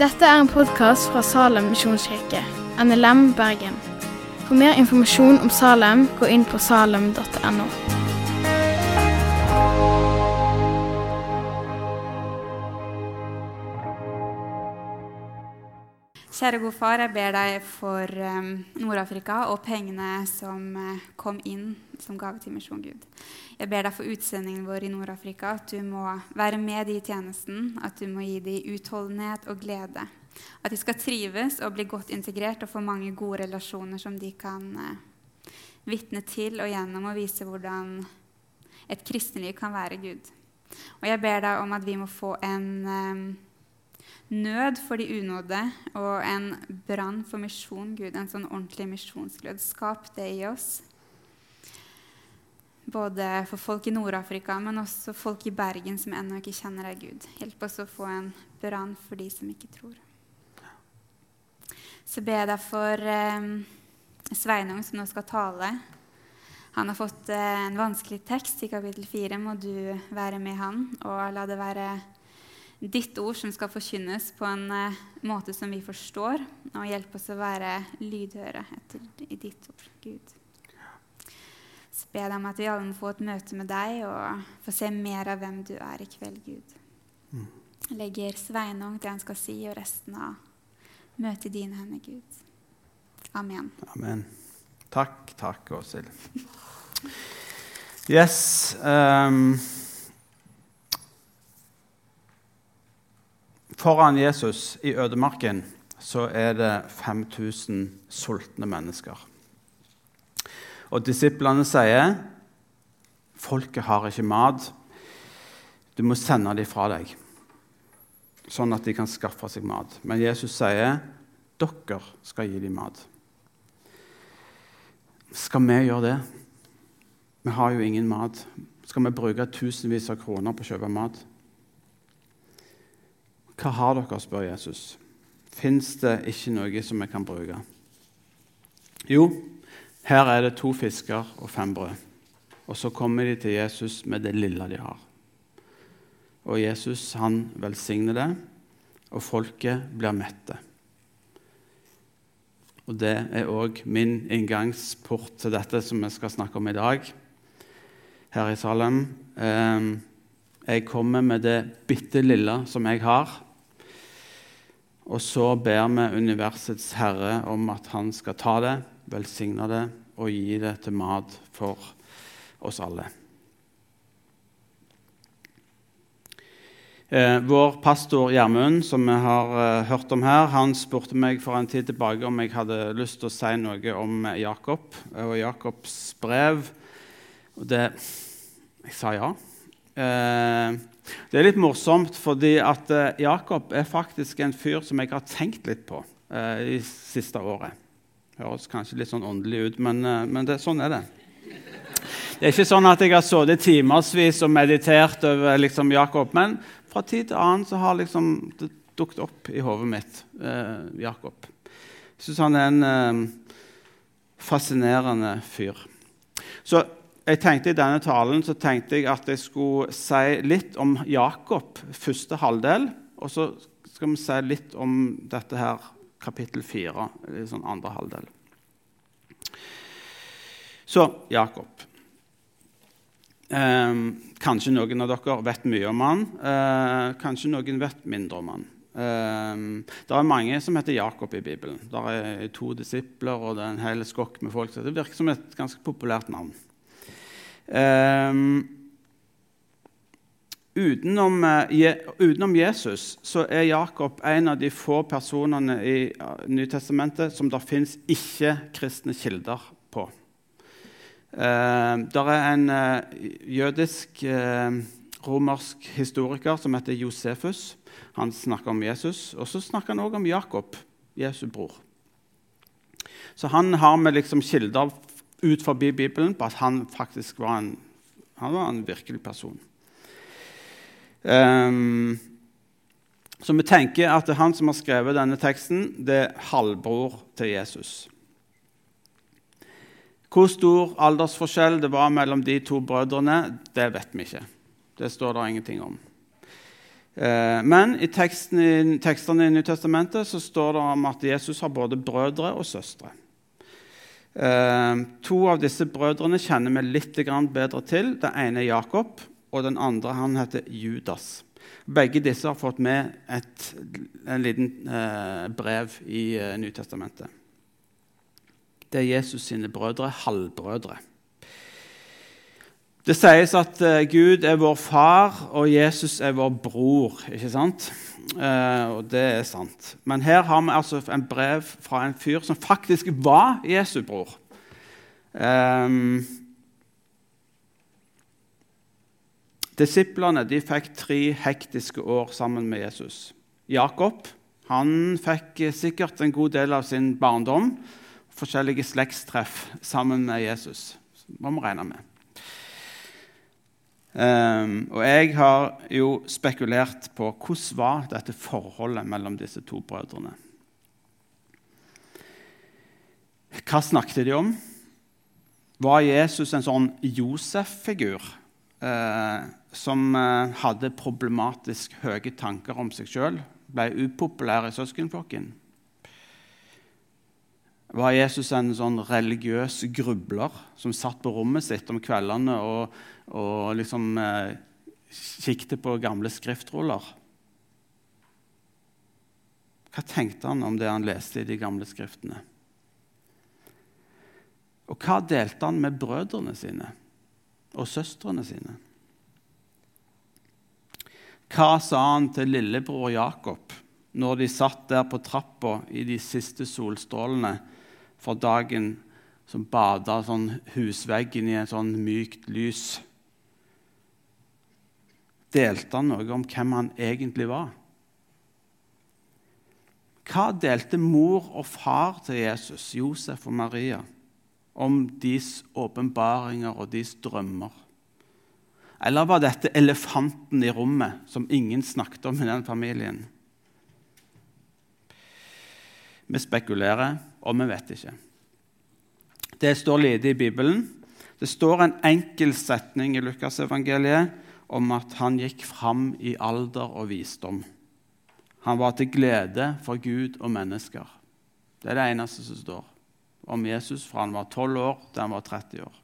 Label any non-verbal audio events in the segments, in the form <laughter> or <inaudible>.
Dette er en podkast fra Salem misjonskirke, NLM Bergen. For mer informasjon om Salem, gå inn på salem.no. Kjære gode far, jeg ber deg for Nord-Afrika og pengene som uh, kom inn som gave til Misjon Gud. Jeg ber deg for utsendingen vår i Nord-Afrika, at du må være med de i tjenesten, at du må gi dem utholdenhet og glede. At de skal trives og bli godt integrert og få mange gode relasjoner som de kan uh, vitne til og gjennom og vise hvordan et kristenliv kan være Gud. Og jeg ber deg om at vi må få en um, nød for de unådde og en brann for misjon, Gud. En sånn ordentlig misjonsglød. Skap det i oss. Både for folk i Nord-Afrika, men også folk i Bergen som ennå ikke kjenner deg, Gud. Hjelp oss å få en brann for de som ikke tror. Så ber jeg deg for eh, Sveinung, som nå skal tale. Han har fått eh, en vanskelig tekst i kapittel 4. Må du være med han, og la det være ditt ord som skal forkynnes på en uh, måte som vi forstår, og hjelpe oss å være lydhøre etter, i ditt ord, Gud. Så ber jeg deg om at vi alle må få et møte med deg og få se mer av hvem du er i kveld, Gud. Mm. Legger Sveinung det han skal si, og resten av møtet i dine hender, Gud. Amen. Amen. Takk, takk, Åshild. Yes. Um Foran Jesus i ødemarken så er det 5000 sultne mennesker. Og disiplene sier folket har ikke mat. Du må sende dem fra deg, sånn at de kan skaffe seg mat. Men Jesus sier dere skal gi dem mat. Skal vi gjøre det? Vi har jo ingen mat. Skal vi bruke tusenvis av kroner på å kjøpe mat? Hva har dere, spør Jesus. Fins det ikke noe som vi kan bruke? Jo, her er det to fisker og fem brød. Og så kommer de til Jesus med det lille de har. Og Jesus han velsigner det, og folket blir mette. Og Det er òg min inngangsport til dette som vi skal snakke om i dag her i Salem. Ehm, jeg kommer med det bitte lille som jeg har, og så ber vi universets herre om at han skal ta det, velsigne det og gi det til mat for oss alle. Eh, vår pastor Gjermund, som vi har eh, hørt om her, han spurte meg for en tid tilbake om jeg hadde lyst til å si noe om Jakob og Jakobs brev. Og det Jeg sa ja. Eh, det er litt morsomt, fordi at eh, Jakob er faktisk en fyr som jeg har tenkt litt på eh, i siste året. Høres kanskje litt sånn åndelig ut, men, eh, men det, sånn er det. Det er ikke sånn at jeg har sittet timevis og meditert over liksom, Jakob, men fra tid til annen så har liksom, det dukket opp i hodet mitt eh, Jakob. Jeg syns han er en eh, fascinerende fyr. Så jeg tenkte I denne talen så tenkte jeg at jeg skulle si litt om Jakob, første halvdel. Og så skal vi si litt om dette her, kapittel fire, sånn andre halvdel. Så Jakob. Eh, kanskje noen av dere vet mye om han. Eh, kanskje noen vet mindre om han. Eh, det er mange som heter Jakob i Bibelen. Det er to disipler og det er en hel skokk med folk. Så det virker som et ganske populært navn. Um, utenom, uh, utenom, Jesus så er Jakob en av de få personene i Nytestamentet som det fins ikke-kristne kilder på. Uh, det er en jødisk romersk historiker som heter Josefus. Han snakker om Jesus, og så snakker han også om Jakob, Jesu bror. Så han har med liksom kilder ut forbi Bibelen på at han faktisk var en, var en virkelig person. Um, så vi tenker at det er han som har skrevet denne teksten, det er halvbror til Jesus. Hvor stor aldersforskjell det var mellom de to brødrene, det vet vi ikke. Det står det ingenting om. Eh, men i tekstene i Nytestamentet så står det om at Jesus har både brødre og søstre. Eh, to av disse brødrene kjenner vi litt bedre til. Den ene er Jakob, og den andre han heter Judas. Begge disse har fått med et en liten eh, brev i eh, Nytestamentet. Det er Jesus sine brødre, halvbrødre. Det sies at uh, Gud er vår far, og Jesus er vår bror. ikke sant? Uh, og det er sant. Men her har vi altså en brev fra en fyr som faktisk var Jesu bror. Um, Disiplene de fikk tre hektiske år sammen med Jesus. Jakob han fikk sikkert en god del av sin barndom, forskjellige slektstreff sammen med Jesus. må vi regne med. Um, og jeg har jo spekulert på hvordan var dette forholdet mellom disse to brødrene. Hva snakket de om? Var Jesus en sånn Josef-figur eh, som eh, hadde problematisk høye tanker om seg sjøl? Ble upopulær i søskenflokken? Var Jesus en sånn religiøs grubler som satt på rommet sitt om kveldene og og liksom eh, kikket på gamle skriftruller. Hva tenkte han om det han leste i de gamle skriftene? Og hva delte han med brødrene sine og søstrene sine? Hva sa han til lillebror Jakob når de satt der på trappa i de siste solstrålene for dagen som bada sånn husveggen i et sånn mykt lys? delte han noe om hvem han egentlig var. Hva delte mor og far til Jesus, Josef og Maria, om deres åpenbaringer og deres drømmer? Eller var dette elefanten i rommet som ingen snakket om i den familien? Vi spekulerer, og vi vet ikke. Det står lite i Bibelen. Det står en enkel setning i Lukasevangeliet om at han gikk fram i alder og visdom. Han var til glede for Gud og mennesker. Det er det eneste som står om Jesus fra han var 12 år til han var 30 år.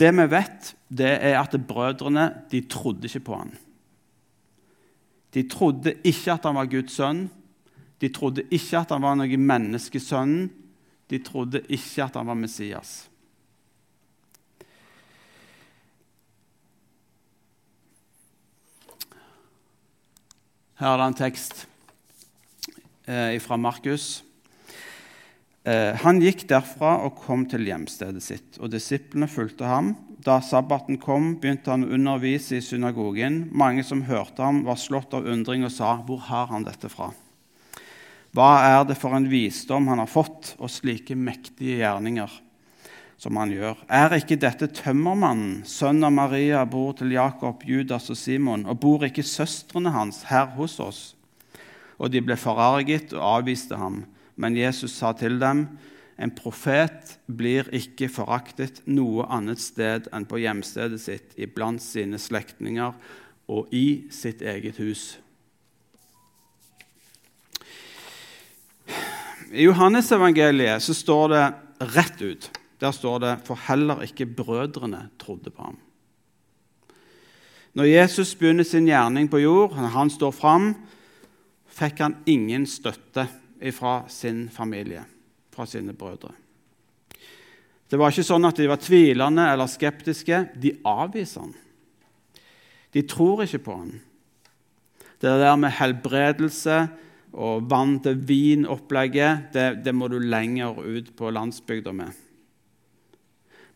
Det vi vet, det er at brødrene de trodde ikke på han. De trodde ikke at han var Guds sønn. De trodde ikke at han var noe menneskesønn. De trodde ikke at han var Messias. Her er det en tekst eh, fra Markus. Eh, han gikk derfra og kom til hjemstedet sitt, og disiplene fulgte ham. Da sabbaten kom, begynte han å undervise i synagogen. Mange som hørte ham, var slått av undring og sa, 'Hvor har han dette fra?' Hva er det for en visdom han har fått, og slike mektige gjerninger? som han gjør. Er ikke dette tømmermannen, sønn av Maria, bror til Jakob, Judas og Simon, og bor ikke søstrene hans her hos oss? Og de ble forarget og avviste ham. Men Jesus sa til dem, en profet blir ikke foraktet noe annet sted enn på hjemstedet sitt, iblant sine slektninger og i sitt eget hus. I Johannesevangeliet så står det rett ut der står det for heller ikke brødrene trodde på ham. Når Jesus begynner sin gjerning på jord, når han står fram, fikk han ingen støtte fra sin familie, fra sine brødre. Det var ikke sånn at de var tvilende eller skeptiske. De avviser han. De tror ikke på han. Det der med helbredelse og vann til vin-opplegget, det, det må du lenger ut på landsbygda med.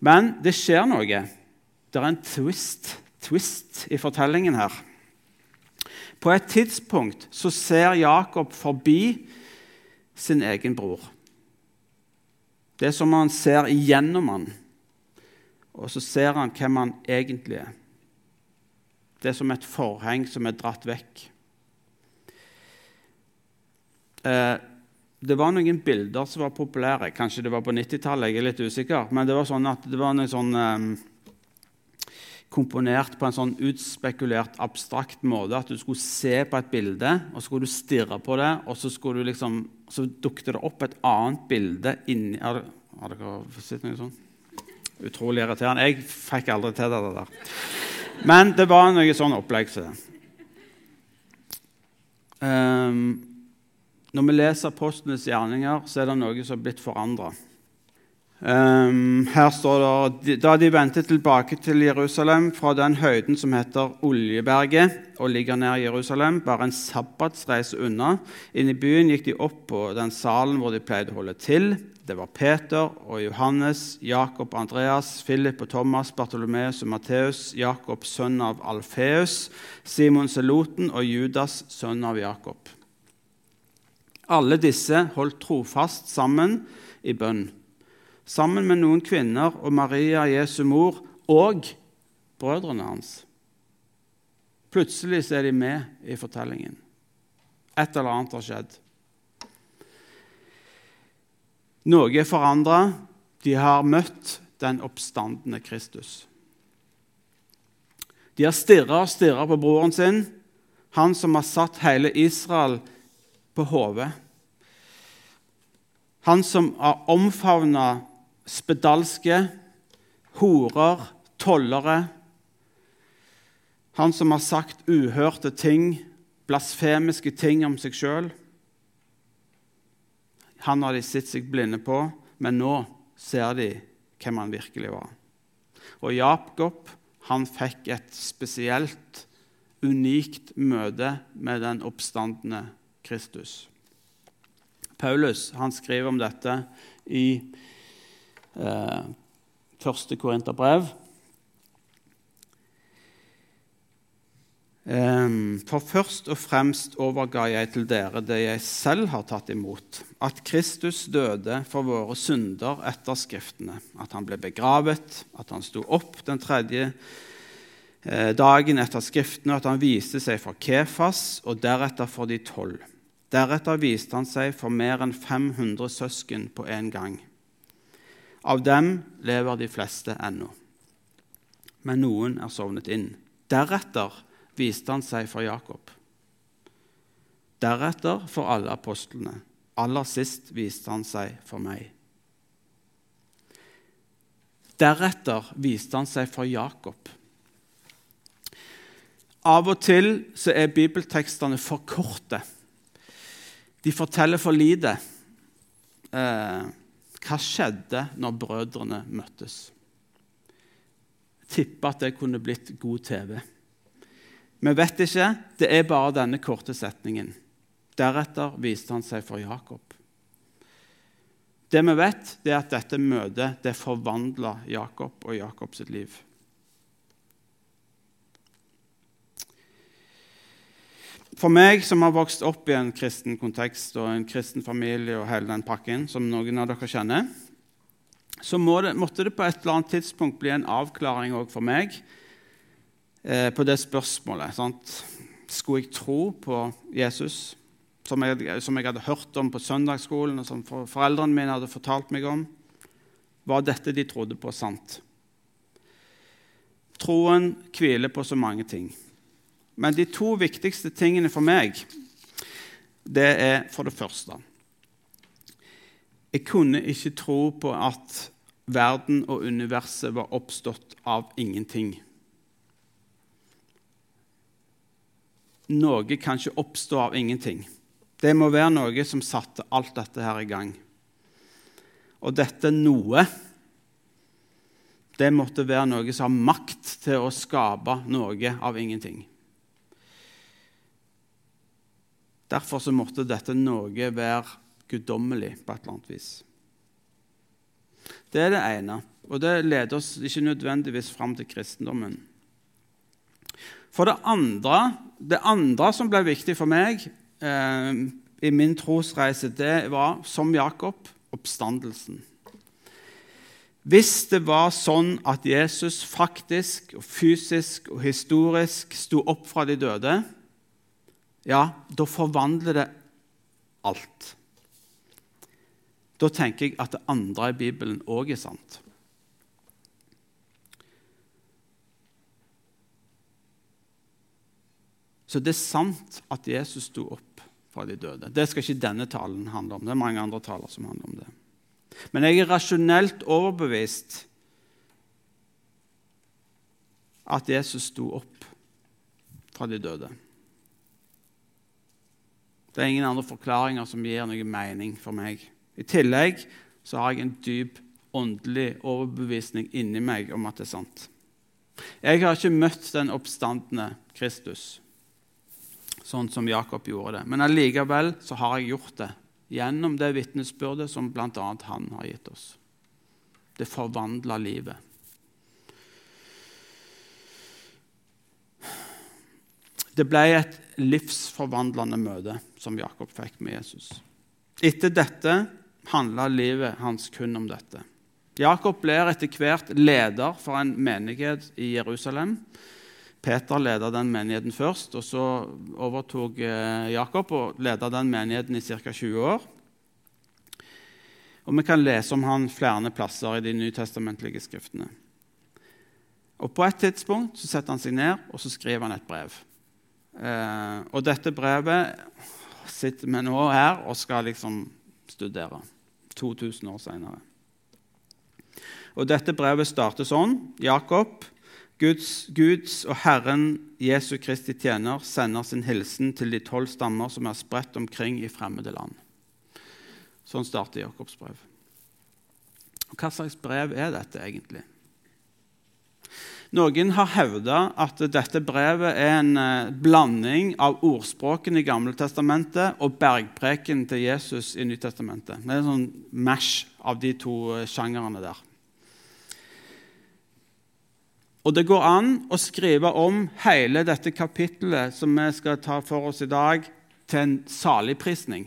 Men det skjer noe. Det er en twist, twist i fortellingen her. På et tidspunkt så ser Jakob forbi sin egen bror. Det er som om han ser igjennom han, og så ser han hvem han egentlig er. Det er som et forheng som er dratt vekk. Eh, det var noen bilder som var populære. Kanskje det var på 90-tallet, jeg er litt usikker. Men det var sånn at det var noen sånn um, komponert på en sånn utspekulert, abstrakt måte. At du skulle se på et bilde, og så skulle du stirre på det, og så, skulle liksom, dukket det opp et annet bilde inni Har, dere sett noe sånt? Utrolig irriterende. Jeg fikk aldri til det der. Men det var noe sånn opplegg som det. Um, når vi leser apostlenes gjerninger, så er det noe som har blitt forandra. Um, her står det da de vendte tilbake til Jerusalem fra den høyden som heter Oljeberget, og ligger nær Jerusalem, bare en sabbatsreise unna. Inn i byen gikk de opp på den salen hvor de pleide å holde til. Det var Peter og Johannes, Jakob, Andreas, Philip og Thomas, Bartolomeus og Matteus, Jakob, sønn av Alfeus, Simon Seloten og Judas, sønn av Jakob. Alle disse holdt trofast sammen i bønn, sammen med noen kvinner og Maria, Jesu mor, og brødrene hans. Plutselig er de med i fortellingen. Et eller annet har skjedd. Noe er forandra. De har møtt den oppstandende Kristus. De har stirra og stirra på broren sin, han som har satt hele Israel på hodet. Han som har omfavna spedalske, horer, tollere. Han som har sagt uhørte ting, blasfemiske ting om seg sjøl. Han har de sett seg blinde på, men nå ser de hvem han virkelig var. Og Jakob han fikk et spesielt, unikt møte med den oppstandende Kristus. Paulus han skriver om dette i eh, første Korinterbrev. Um, for først og fremst overga jeg til dere det jeg selv har tatt imot, at Kristus døde for våre synder etter Skriftene, at han ble begravet, at han sto opp den tredje eh, dagen etter Skriftene, at han viste seg for Kefas og deretter for de tolv. Deretter viste han seg for mer enn 500 søsken på en gang. Av dem lever de fleste ennå, men noen er sovnet inn. Deretter viste han seg for Jakob. Deretter for alle apostlene. Aller sist viste han seg for meg. Deretter viste han seg for Jakob. Av og til så er bibeltekstene for korte. De forteller for lite. Eh, hva skjedde når brødrene møttes? Tipper at det kunne blitt god TV. Vi vet ikke. Det er bare denne korte setningen. Deretter viste han seg for Jakob. Det vi vet, det er at dette møtet det forvandla Jakob og Jakobs liv. For meg som har vokst opp i en kristen kontekst og en kristen familie, og hele den pakken, som noen av dere kjenner, så må det, måtte det på et eller annet tidspunkt bli en avklaring òg for meg eh, på det spørsmålet. Sant? Skulle jeg tro på Jesus, som jeg, som jeg, hadde hørt om på søndagsskolen, og som foreldrene mine hadde fortalt meg om? Var dette de trodde på, sant? Troen hviler på så mange ting. Men de to viktigste tingene for meg, det er for det første Jeg kunne ikke tro på at verden og universet var oppstått av ingenting. Noe kan ikke oppstå av ingenting. Det må være noe som satte alt dette her i gang. Og dette noe det måtte være noe som har makt til å skape noe av ingenting. Derfor så måtte dette noe være guddommelig på et eller annet vis. Det er det ene, og det leder oss ikke nødvendigvis fram til kristendommen. For det andre, det andre som ble viktig for meg eh, i min trosreise, det var, som Jakob, oppstandelsen. Hvis det var sånn at Jesus faktisk, og fysisk og historisk sto opp fra de døde, ja, da forvandler det alt. da tenker jeg at det andre i Bibelen òg er sant. Så det er sant at Jesus sto opp fra de døde. Det skal ikke denne talen handle om. Det er mange andre taler som handler om det. Men jeg er rasjonelt overbevist at Jesus sto opp fra de døde. Det er ingen andre forklaringer som gir noe mening for meg. I tillegg så har jeg en dyp åndelig overbevisning inni meg om at det er sant. Jeg har ikke møtt den oppstandende Kristus sånn som Jakob gjorde det. Men allikevel så har jeg gjort det gjennom det vitnesbyrdet som bl.a. han har gitt oss. Det forvandla livet. Det ble et livsforvandlende møte som Jakob fikk med Jesus. Etter dette handla livet hans kun om dette. Jakob blir etter hvert leder for en menighet i Jerusalem. Peter leda den menigheten først, og så overtok eh, Jakob og leda den menigheten i ca. 20 år. Og Vi kan lese om han flere plasser i de nytestamentlige skriftene. Og På et tidspunkt så setter han seg ned og så skriver han et brev. Eh, og Dette brevet sitter vi nå her og skal liksom studere 2000 år senere. Og Dette brevet starter sånn. Jakob, Guds, Guds, og Herren Jesu Kristi tjener sender sin hilsen til de tolv stammer som er spredt omkring i fremmede land. Sånn starter Jakobs brev. Og hva slags brev er dette egentlig? Noen har hevda at dette brevet er en eh, blanding av ordspråkene i Gamle testamentet og bergpreken til Jesus i Nytestamentet. Det er en sånn mash av de to eh, sjangerne der. Og det går an å skrive om hele dette kapittelet som vi skal ta for oss i dag, til en saligprisning,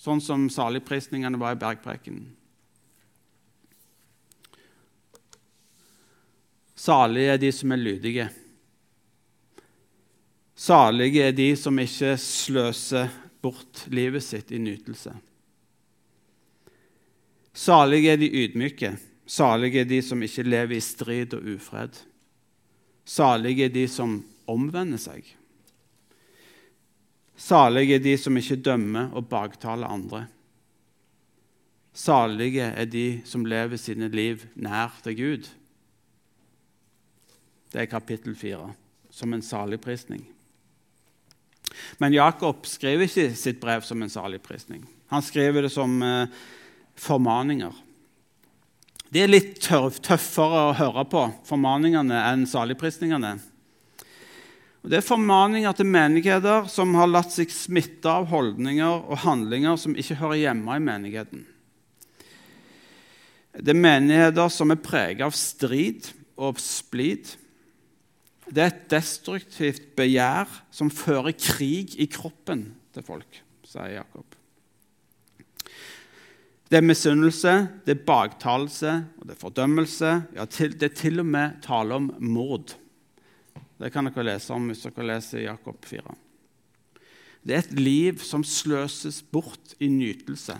sånn som saligprisningene var i bergprekenen. Salige er de som er lydige. Salige er de som ikke sløser bort livet sitt i nytelse. Salige er de ydmyke. Salige er de som ikke lever i strid og ufred. Salige er de som omvender seg. Salige er de som ikke dømmer og baktaler andre. Salige er de som lever sine liv nær til Gud. Det er kapittel fire, som en saligprisning. Men Jakob skriver ikke sitt brev som en saligprisning. Han skriver det som eh, formaninger. De er litt tøffere å høre på, formaningene, enn saligprisningene. Det er formaninger til menigheter som har latt seg smitte av holdninger og handlinger som ikke hører hjemme i menigheten. Det er menigheter som er preget av strid og splid. Det er et destruktivt begjær som fører krig i kroppen til folk, sier Jakob. Det er misunnelse, det er baktalelse og det er fordømmelse. Ja, til, det er til og med tale om mord. Det kan dere lese om hvis dere leser Jakob 4. Det er et liv som sløses bort i nytelse.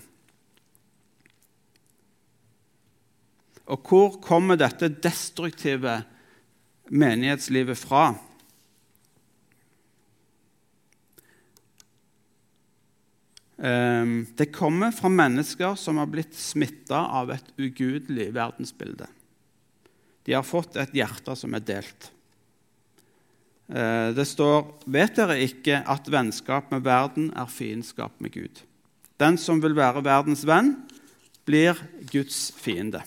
Og hvor kommer dette destruktive menighetslivet fra? Ehm, det kommer fra mennesker som har blitt smitta av et ugudelig verdensbilde. De har fått et hjerte som er delt. Eh, det står Vet dere ikke at vennskap med verden er fiendskap med Gud? Den som vil være verdens venn, blir Guds fiende.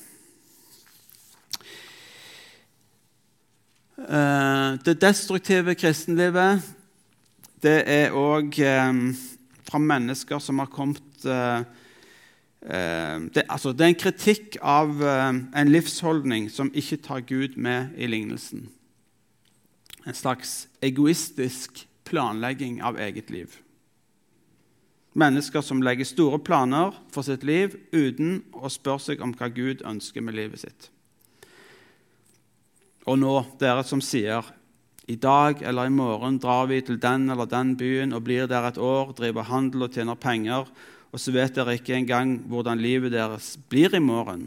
Det destruktive kristenlivet det er òg fra mennesker som har kommet eh, eh, det, altså, det, er en kritikk av eh, en livsholdning som ikke tar Gud med i lignelsen. En slags egoistisk planlegging av eget liv. Mennesker som legger store planer for sitt liv uten å spørre seg om hva Gud ønsker med livet sitt. Og nå, dere som sier i dag eller i morgen drar vi til den eller den byen og blir der et år, driver handel og tjener penger, og så vet dere ikke engang hvordan livet deres blir i morgen.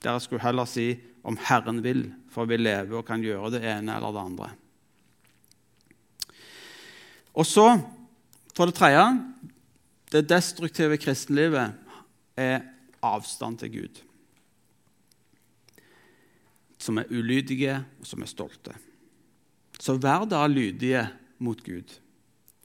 Dere skulle heller si om Herren vil, for vi lever og kan gjøre det ene eller det andre. Og så, for det tredje Det destruktive kristenlivet er avstand til Gud. Som er ulydige, og som er stolte. Så vær da lydige mot Gud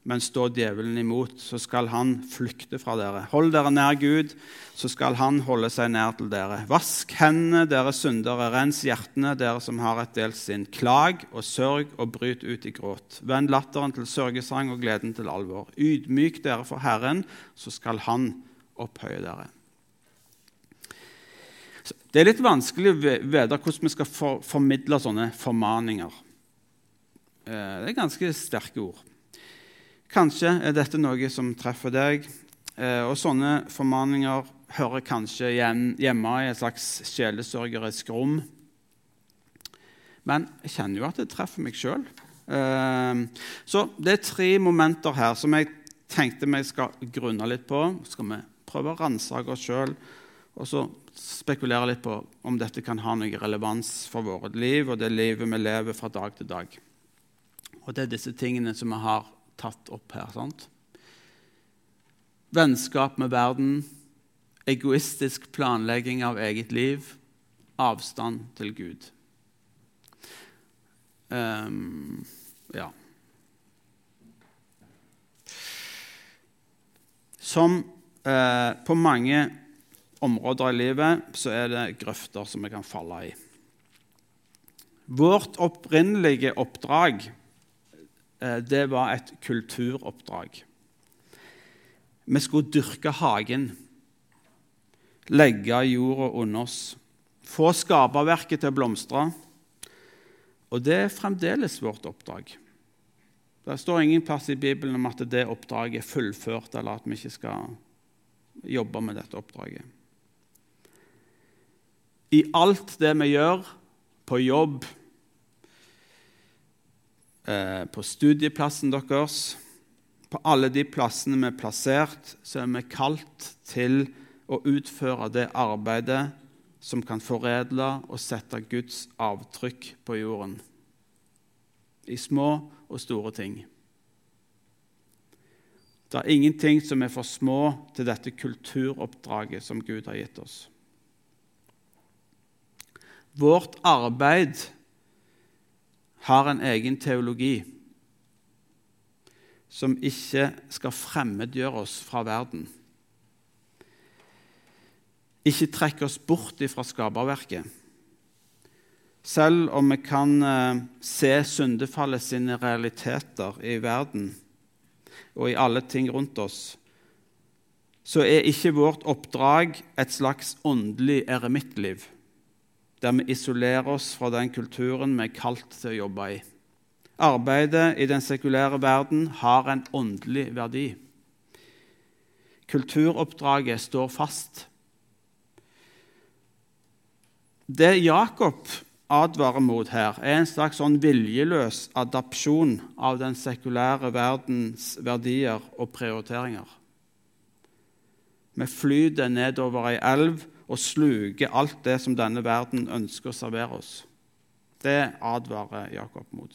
men står djevelen imot, så skal han flykte fra dere. Hold dere nær Gud, så skal han holde seg nær til dere. Vask hendene, dere syndere. Rens hjertene, dere som har et delt sinn. Klag og sørg og bryt ut i gråt. Vend latteren til sørgesang og gleden til alvor. Ydmyk dere for Herren, så skal Han opphøye dere. Det er litt vanskelig å vite hvordan vi skal formidle sånne formaninger. Eh, det er ganske sterke ord. Kanskje er dette noe som treffer deg. Eh, og sånne formaninger hører kanskje hjemme i et slags sjelesørgerisk rom. Men jeg kjenner jo at det treffer meg sjøl. Eh, så det er tre momenter her som jeg tenkte vi skal grunne litt på. Så skal vi prøve å ransake oss sjøl og så spekulere litt på om dette kan ha noe relevans for vårt liv og det livet vi lever fra dag til dag. Og det er disse tingene som vi har tatt opp her. sant? Vennskap med verden, egoistisk planlegging av eget liv, avstand til Gud. Um, ja. Som eh, på mange områder i livet så er det grøfter som vi kan falle i. Vårt opprinnelige oppdrag Eh, det var et kulturoppdrag. Vi skulle dyrke hagen, legge jorda under oss, få skaperverket til å blomstre. Og det er fremdeles vårt oppdrag. Det står ingen plass i Bibelen om at det oppdraget er fullført, eller at vi ikke skal jobbe med dette oppdraget. I alt det vi gjør, på jobb, Eh, på studieplassen deres. På alle de plassene vi er plassert, så er vi kalt til å utføre det arbeidet som kan foredle og sette Guds avtrykk på jorden. I små og store ting. Det er ingenting som er for små til dette kulturoppdraget som Gud har gitt oss. Vårt arbeid har en egen teologi som ikke skal fremmedgjøre oss fra verden. Ikke trekke oss bort fra skaperverket. Selv om vi kan eh, se syndefallet sine realiteter i verden og i alle ting rundt oss, så er ikke vårt oppdrag et slags åndelig eremittliv der vi isolerer oss fra den kulturen vi er kalt til å jobbe i. Arbeidet i den sekulære verden har en åndelig verdi. Kulturoppdraget står fast. Det Jakob advarer mot her, er en slags sånn viljeløs adapsjon av den sekulære verdens verdier og prioriteringer. Vi flyter nedover ei elv og sluker alt det som denne verden ønsker å servere oss. Det advarer Jakob mot.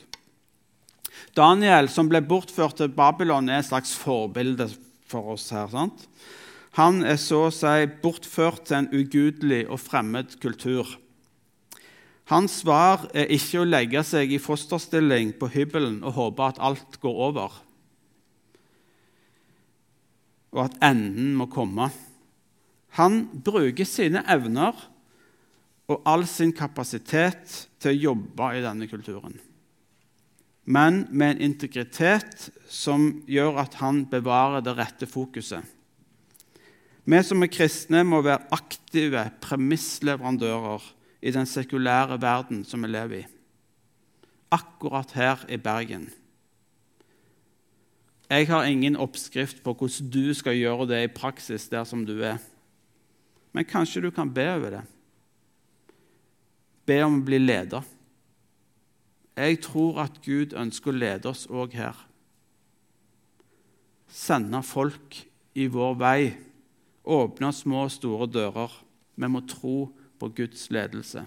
Daniel, som ble bortført til Babylon, er et slags forbilde for oss her. sant? Han er så å si bortført til en ugudelig og fremmed kultur. Hans svar er ikke å legge seg i fosterstilling på hybelen og håpe at alt går over, og at enden må komme. Han bruker sine evner og all sin kapasitet til å jobbe i denne kulturen. Men med en integritet som gjør at han bevarer det rette fokuset. Vi som er kristne, må være aktive premissleverandører i den sekulære verden som vi lever i. Akkurat her i Bergen. Jeg har ingen oppskrift på hvordan du skal gjøre det i praksis der som du er. Men kanskje du kan be over det. Be om å bli leder. Jeg tror at Gud ønsker å lede oss òg her. Sende folk i vår vei åpne små og store dører. Vi må tro på Guds ledelse.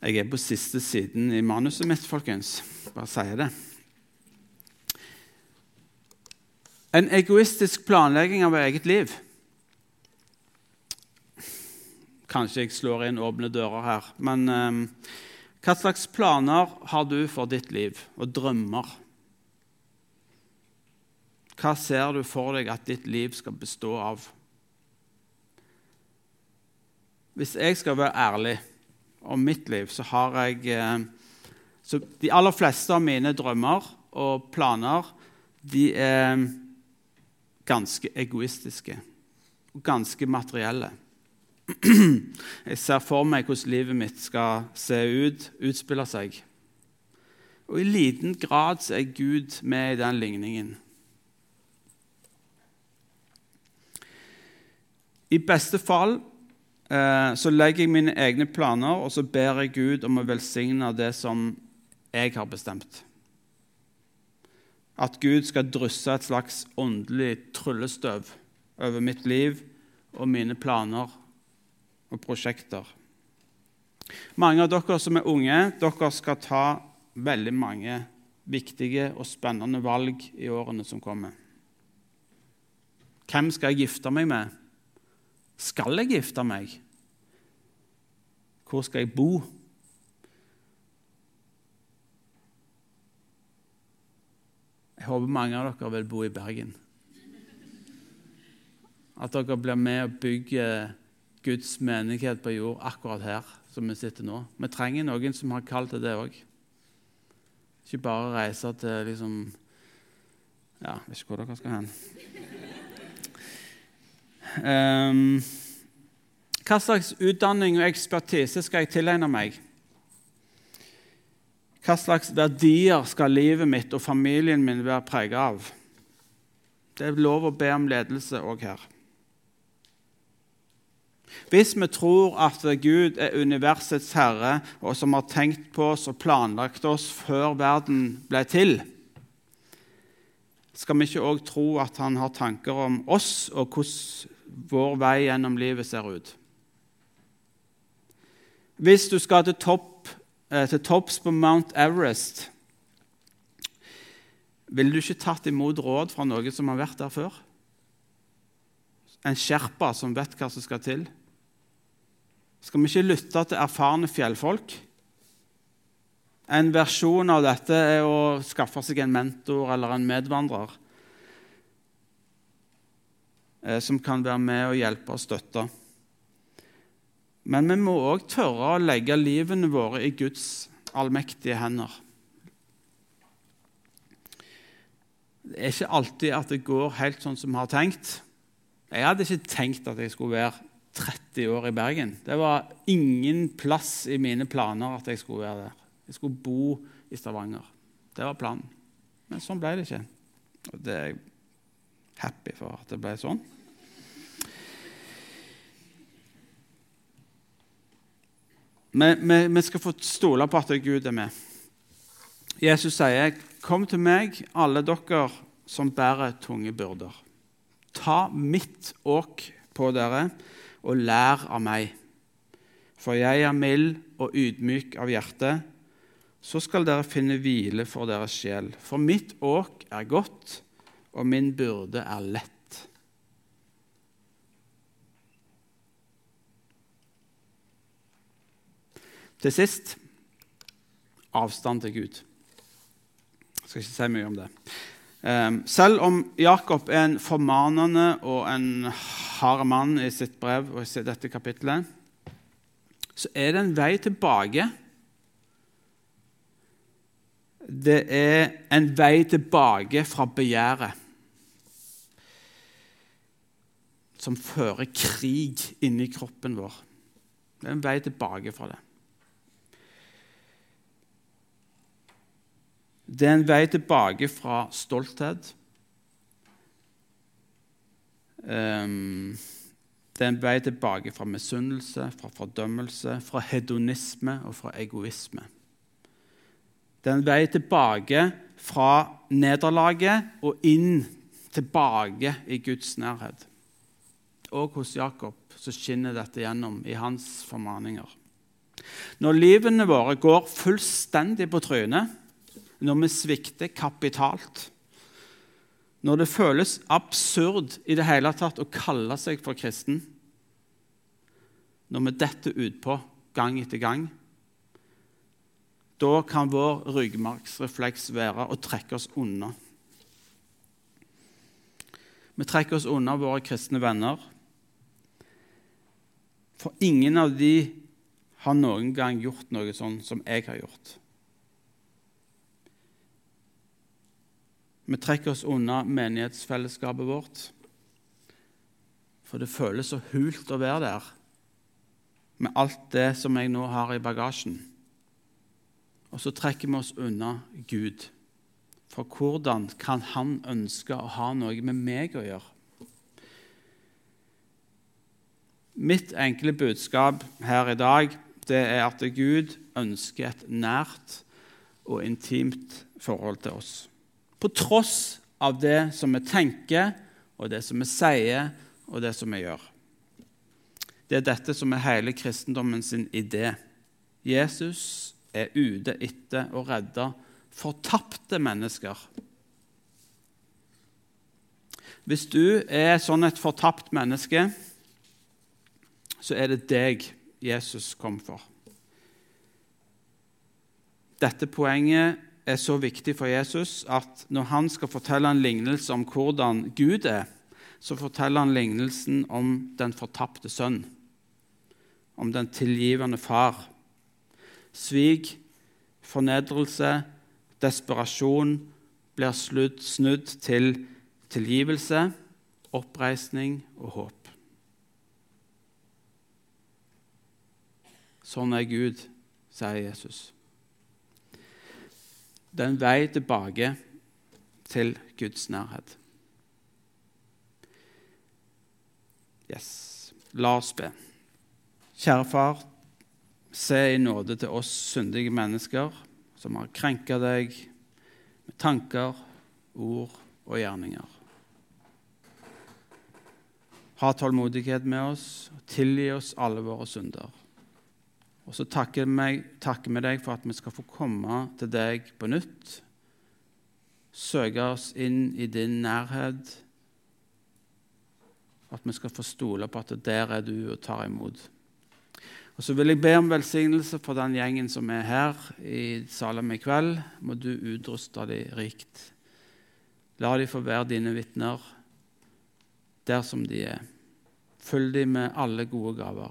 Jeg er på siste siden i manuset mitt, folkens. Bare sier det. En egoistisk planlegging av eget liv. Kanskje jeg slår inn åpne dører her. Men eh, hva slags planer har du for ditt liv, og drømmer? Hva ser du for deg at ditt liv skal bestå av? Hvis jeg skal være ærlig om mitt liv, så har jeg eh, så De aller fleste av mine drømmer og planer de er ganske egoistiske og ganske materielle. <clears throat> Jeg ser for meg hvordan livet mitt skal se ut, utspille seg. Og i liten grad er Gud med i den ligningen. I beste fall eh, så legger jeg mine egne planer og så ber jeg Gud om å velsigne det som jeg har bestemt. At Gud skal drysse et slags åndelig tryllestøv over mitt liv og mine planer og prosjekter. Mange av dere som er unge, dere skal ta veldig mange viktige og spennende valg i årene som kommer. Hvem skal jeg gifte meg med? Skal jeg gifte meg? Hvor skal jeg bo? Jeg håper mange av dere vil bo i Bergen. At dere blir med og bygger Guds menighet på jord akkurat her som vi sitter nå. Vi trenger noen som har kall til det òg. Ikke bare reise til liksom Ja, jeg vet ikke hvor dere skal hen. Um, hva slags utdanning og ekspertise skal jeg tilegne meg? Hva slags verdier skal livet mitt og familien min være preget av? Det er lov å be om ledelse òg her. Hvis vi tror at Gud er universets herre, og som har tenkt på oss og planlagt oss før verden ble til, skal vi ikke òg tro at han har tanker om oss og hvordan vår vei gjennom livet ser ut? Hvis du skal til, topp, til topps på Mount Everest, ville du ikke tatt imot råd fra noen som har vært der før? En sherpa som vet hva som skal til? Skal vi ikke lytte til erfarne fjellfolk? En versjon av dette er å skaffe seg en mentor eller en medvandrer eh, som kan være med og hjelpe og støtte. Men vi må òg tørre å legge livene våre i Guds allmektige hender. Det er ikke alltid at det går helt sånn som vi har tenkt. Jeg hadde ikke tenkt at jeg skulle være 30 år i Bergen. Det var ingen plass i mine planer at jeg skulle være der. Jeg skulle bo i Stavanger. Det var planen. Men sånn ble det ikke. Og det er jeg happy for at det ble sånn. Vi, skal få stole på at Gud er med. Jesus sier, 'Kom til meg, alle dere som bærer tunge byrder.' Ta mitt åk på dere og lær av meg. For jeg er mild og ydmyk av hjerte. Så skal dere finne hvile for deres sjel. For mitt åk er godt, og min byrde er lett. Til sist avstand til Gud. Jeg skal ikke si mye om det. Ehm, selv om Jakob er en formanende og en hard mann i sitt brev og i dette kapittelet, så er det en vei tilbake. Det er en vei tilbake fra begjæret som fører krig inni kroppen vår. Det er en vei tilbake fra det. Det er en vei tilbake fra stolthet. Um, det er en vei tilbake fra misunnelse, fra fordømmelse, fra hedonisme og fra egoisme. Det er en vei tilbake fra nederlaget og inn tilbake i Guds nærhet. Og hos Jakob så skinner dette gjennom i hans formaninger. Når livene våre går fullstendig på trynet, når vi svikter kapitalt, når det føles absurd i det hele tatt å kalle seg for kristen, når vi detter utpå gang etter gang, da kan vår ryggmargsrefleks være å trekke oss unna. Vi trekker oss unna våre kristne venner. For ingen av de har noen gang gjort noe sånn som jeg har gjort. Vi trekker oss unna menighetsfellesskapet vårt, for det føles så hult å være der med alt det som jeg nå har i bagasjen. Og så trekker vi oss unna Gud. For hvordan kan Han ønske å ha noe med meg å gjøre? Mitt enkle budskap her i dag det er at Gud ønsker et nært og intimt forhold til oss. På tross av det som vi tenker, og det som vi sier, og det som vi gjør. Det er dette som er hele kristendommen sin idé. Jesus er ute etter å redde fortapte mennesker. Hvis du er sånn et fortapt menneske, så er det deg Jesus kom for. Dette poenget er så viktig for Jesus at når han skal fortelle en lignelse om hvordan Gud er, så forteller han lignelsen om den fortapte sønn, om den tilgivende far. Svik, fornedrelse, desperasjon blir snudd til tilgivelse, oppreisning og håp. Sånn er Gud, sier Jesus. Det er en vei tilbake til Guds nærhet. Yes. La oss be. Kjære Far, se i nåde til oss syndige mennesker som har krenka deg med tanker, ord og gjerninger. Ha tålmodighet med oss og tilgi oss alle våre synder. Og så takker vi deg for at vi skal få komme til deg på nytt, søke oss inn i din nærhet, at vi skal få stole på at der er du og tar imot. Og Så vil jeg be om velsignelse for den gjengen som er her i Salem i kveld. Må du utruste dem rikt. La dem få være dine vitner der som de er. Følg dem med alle gode gaver.